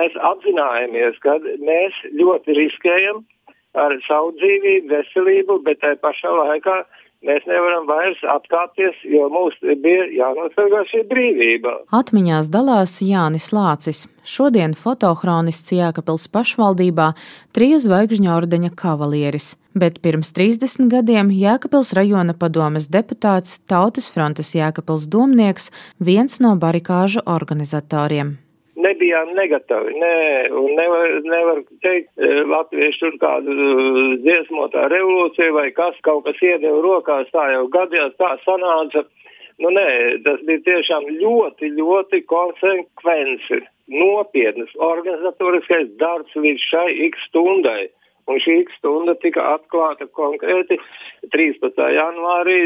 mēs apzināmies, ka mēs ļoti riskējam ar savu dzīvību, veselību, bet tai pašā laikā mēs nevaram vairs atkāpties, jo mums bija jānosargā šī brīvība. Atmiņās dalās Jānis Lācis. Šodien fotohronists Jēkabils pašvaldībā triju zvaigžņu ordeņa kavalieris, bet pirms 30 gadiem Jēkabils rajona padomes deputāts Tautas frontes Jēkabils domnieks, viens no barikāžu organizatoriem nebijām negatavi. Nē, un nevar, nevar teikt, e, latvieši tur kādu e, dziesmotā revolūcija vai kas kaut kas iedeva rokās, tā jau gadījās, tā sanāca. Nu, nē, tas bija tiešām ļoti, ļoti konsekvenci, nopietnas organizatoriskais darbs līdz šai x stundai. Un šī stunda tika atklāta konkrēti 13. janvārī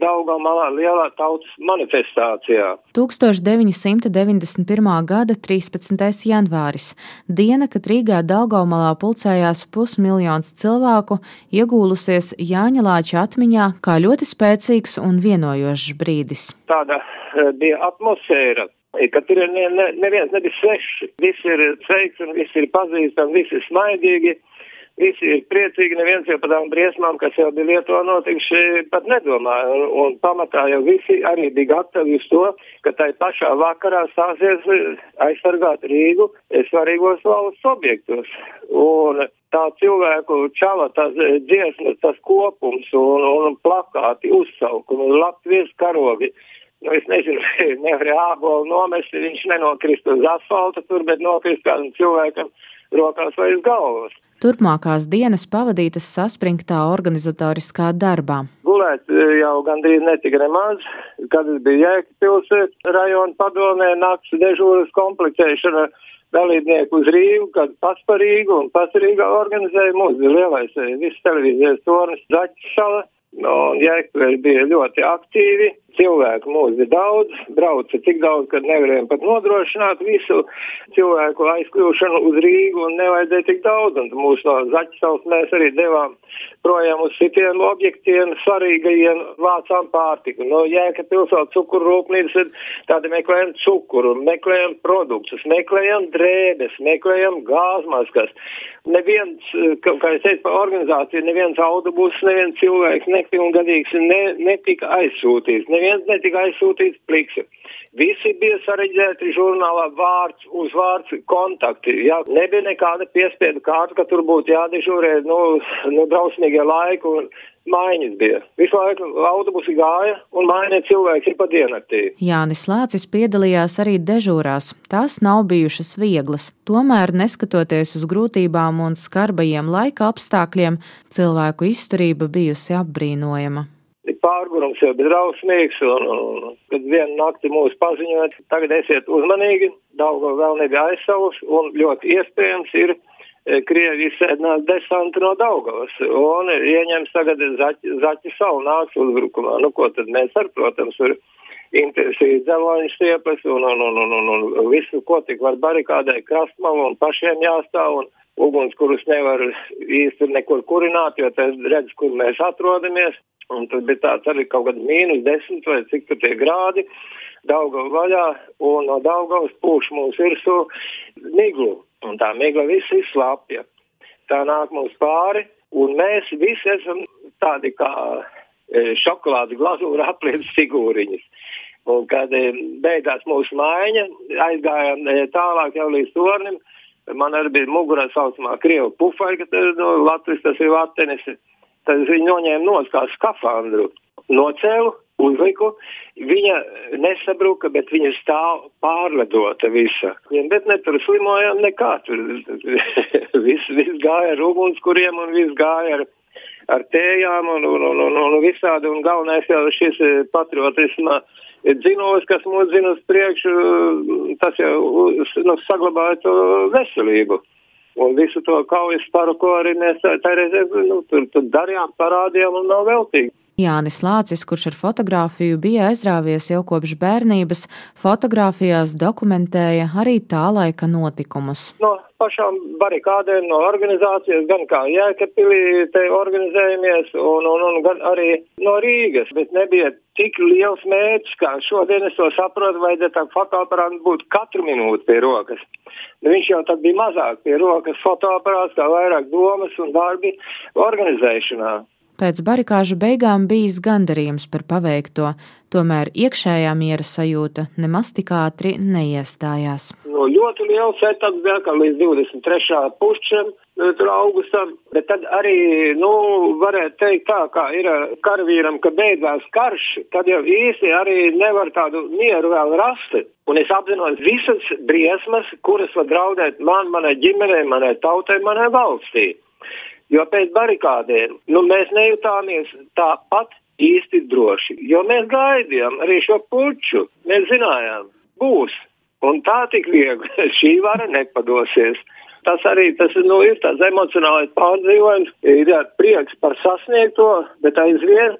Daugamalā lielā tautas manifestācijā. 1991. gada 13. janvāris - diena, kad Rīgā Daugamalā pulcējās pusmiljons cilvēku, iegūlusies Jāņa Lāča atmiņā kā ļoti spēcīgs un vienojošs brīdis. Tāda eh, bija atmosfēra, ka tur ir ne, ne, neviens nebija svešs. Visi ir sveiki un visi ir pazīstami, visi ir smaidīgi. Visi ir priecīgi, neviens jau par tām briesmām, kas jau bija Lietuvā notikuši, pat nedomāja. Un, un pamatā jau visi arī bija gatavi uz to, ka tai pašā vakarā stāsies aizsargāt Rīgu svarīgos valsts objektos. Un tā cilvēku čala, tas dziesmas, tas kopums un, un plakāti, uzsaukumi, Latvijas karogi. Nu, es nezinu, nevar ābolu nomest, viņš nenokrist uz asfalta tur, bet nokrist kādam cilvēkam rokās vai uz galvas. Turpmākās dienas pavadītas saspringtā organizatoriskā darbā. Gulēt e, jau gandrīz netika nemaz, kad es biju Jēkabpils rajona padomē, nakts dežūras komplektēšana dalībnieku uz Rīgu, kad pats par Rīgu un pats Rīgā organizēja mūsu lielais e, viss televīzijas tornis Zaķis sala. Un Jēkabpils bija ļoti aktīvi cilvēku mūs bija daudz, brauca tik daudz, ka nevarējām pat nodrošināt visu cilvēku aizkļūšanu uz Rīgu un nevajadzēja tik daudz. Un mūsu no zaķisaules mēs arī devām projām uz citiem objektiem, svarīgajiem vācām pārtiku. No Jēka pilsētas cukuru rūpnīcas tādi meklējam cukuru, meklējam produktus, meklējam drēbes, meklējam gāzmaskas. Neviens, kā es teicu par organizāciju, neviens autobus, neviens cilvēks nepilngadīgs ne, netika aizsūtīts. Neviens neviens netika aizsūtīts pliks. Visi bija sarežģīti žurnālā vārds, uzvārds, kontakti. Jā, nebija nekāda piespiedu kārta, ka tur būtu jādežurē nu, nu, drausmīgie laiki un maiņas bija. Visu laiku autobusi gāja un mainīja cilvēki ir pa diennaktī. Jānis Lācis piedalījās arī dežūrās. Tās nav bijušas vieglas. Tomēr, neskatoties uz grūtībām un skarbajiem laika apstākļiem, cilvēku izturība bijusi apbrīnojama pārgurums jau bija drausmīgs, un, un, kad vienu nakti mūs paziņoja, tagad esiet uzmanīgi, Daugo vēl nebija aizsavus, un ļoti iespējams ir e, Krievijas sēdinās desanti no Daugavas, un ieņems tagad zaķi, zaķi savu nāks uzbrukumā. Nu, ko tad mēs ar, protams, tur intensīvi dzeloņu stiepas un, un, un, un, un, un visu, ko tik var barikādē krastmalu un pašiem jāstāv. Un, Uguns, kurus nevar īsti nekur kurināt, jo tas redz, kur mēs atrodamies. Un tur bija tāds arī kaut kāds mīnus desmit vai cik tur tie grādi. Daugava vaļā un no Daugavas pūš mums virsū miglu. Un tā migla viss izslāpja. Tā nāk mums pāri un mēs visi esam tādi kā e, šokolādes glazūra aplietas figūriņas. Un kad e, beigās mūsu maiņa, aizgājām e, tālāk jau līdz tornim, man arī bija mugurā saucamā Krievu pufai, ka no nu, Latvijas tas ir vatenis. Tad viņi noņēma no kā skafandru, nocēlu, uzliku. Viņa nesabruka, bet viņa stāv pārledota visa. Bet ne tur slimojām nekā. Tur viss vis gāja ar ugunskuriem un viss gāja ar, ar tējām un, un, un, un, un visādi. Un galvenais jau šis eh, patriotisma dzinos, kas mūs zina uz priekšu, tas jau nu, saglabāja to veselību. Un visu to kaujas paru, ko arī mēs tā reizē nu, tur, tur darījām, parādījām un nav veltīgi. Jānis Lācis, kurš ar fotografiju bija aizrāvies jau kopš bērnības, fotografijās dokumentēja arī tā laika notikumus. No pašām barikādēm, no organizācijas, gan kā Jēkabpilī te organizējamies, un, un, un gan arī no Rīgas, bet nebija tik liels mērķis, kā šodien es to saprotu, vajadzētu tam fotoaparātam būt katru minūti pie rokas. Nu, viņš jau tad bija mazāk pie rokas fotoaparāts, kā vairāk domas un darbi organizēšanā. Pēc barikāžu beigām bijis gandarījums par paveikto, tomēr iekšējā miera sajūta nemaz tik ātri neiestājās. No ļoti liels etaps bija, kā līdz 23. pušķiem, e, tur augustam, bet tad arī, nu, varētu teikt tā, kā ir karavīram, ka beidzās karš, tad jau īsti arī nevar tādu mieru vēl rast. Un es apzinos visas briesmas, kuras var draudēt man, manai ģimenei, manai tautai, manai valstī. Jo pēc barikādēm nu, mēs nejūtāmies tāpat īsti droši. Jo mēs gaidījām arī šo puču. Mēs zinājām, būs. Un tā tik viegli šī vara nepadosies. Tas arī tas, nu, ir tāds emocionāls pārdzīvojums, ir prieks par sasniegto, bet aizvien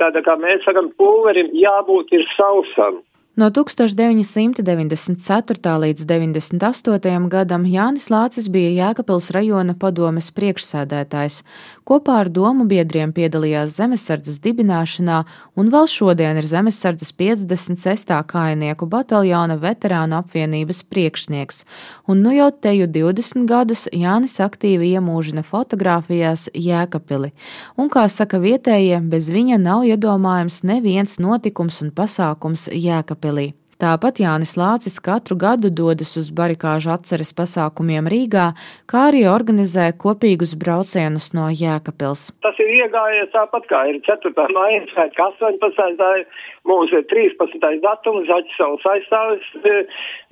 tāda, kā mēs sakām, pulverim jābūt ir sausam. No 1994. līdz 98. gadam Jānis Lācis bija Jēkabils rajona padomes priekšsēdētājs. Kopā ar domu biedriem piedalījās zemesardzes dibināšanā un vēl šodien ir zemesardzes 56. kājnieku bataljona veterānu apvienības priekšnieks. Un nu jau teju 20 gadus Jānis aktīvi iemūžina fotografijās Jēkabili. Un, kā saka vietējie, bez viņa nav iedomājams neviens notikums un pasākums Jēkabili. Jēkabpilī. Tāpat Jānis Lācis katru gadu dodas uz barikāžu atceres pasākumiem Rīgā, kā arī organizē kopīgus braucienus no Jēkabpils. Tas ir iegājies tāpat kā ir 4. maija, kā 18. Mums ir 13. datums, Zaķisavas aizstāvis e,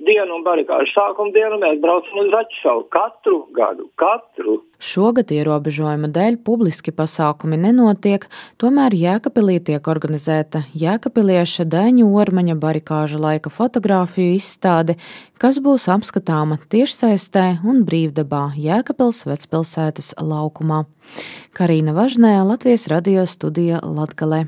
diena un barikāžu sākuma diena. Mēs braucam uz Zaķisavu katru gadu, katru. Šogad ierobežojuma dēļ publiski pasākumi nenotiek, tomēr Jēkabpilī tiek organizēta Jēkabpilieša Daņu Ormaņa barikāžu laika fotografiju izstāde, kas būs apskatāma tiešsaistē un brīvdabā Jēkabpils vecpilsētas laukumā. Karīna Važnē, Latvijas radio studija Latgalē.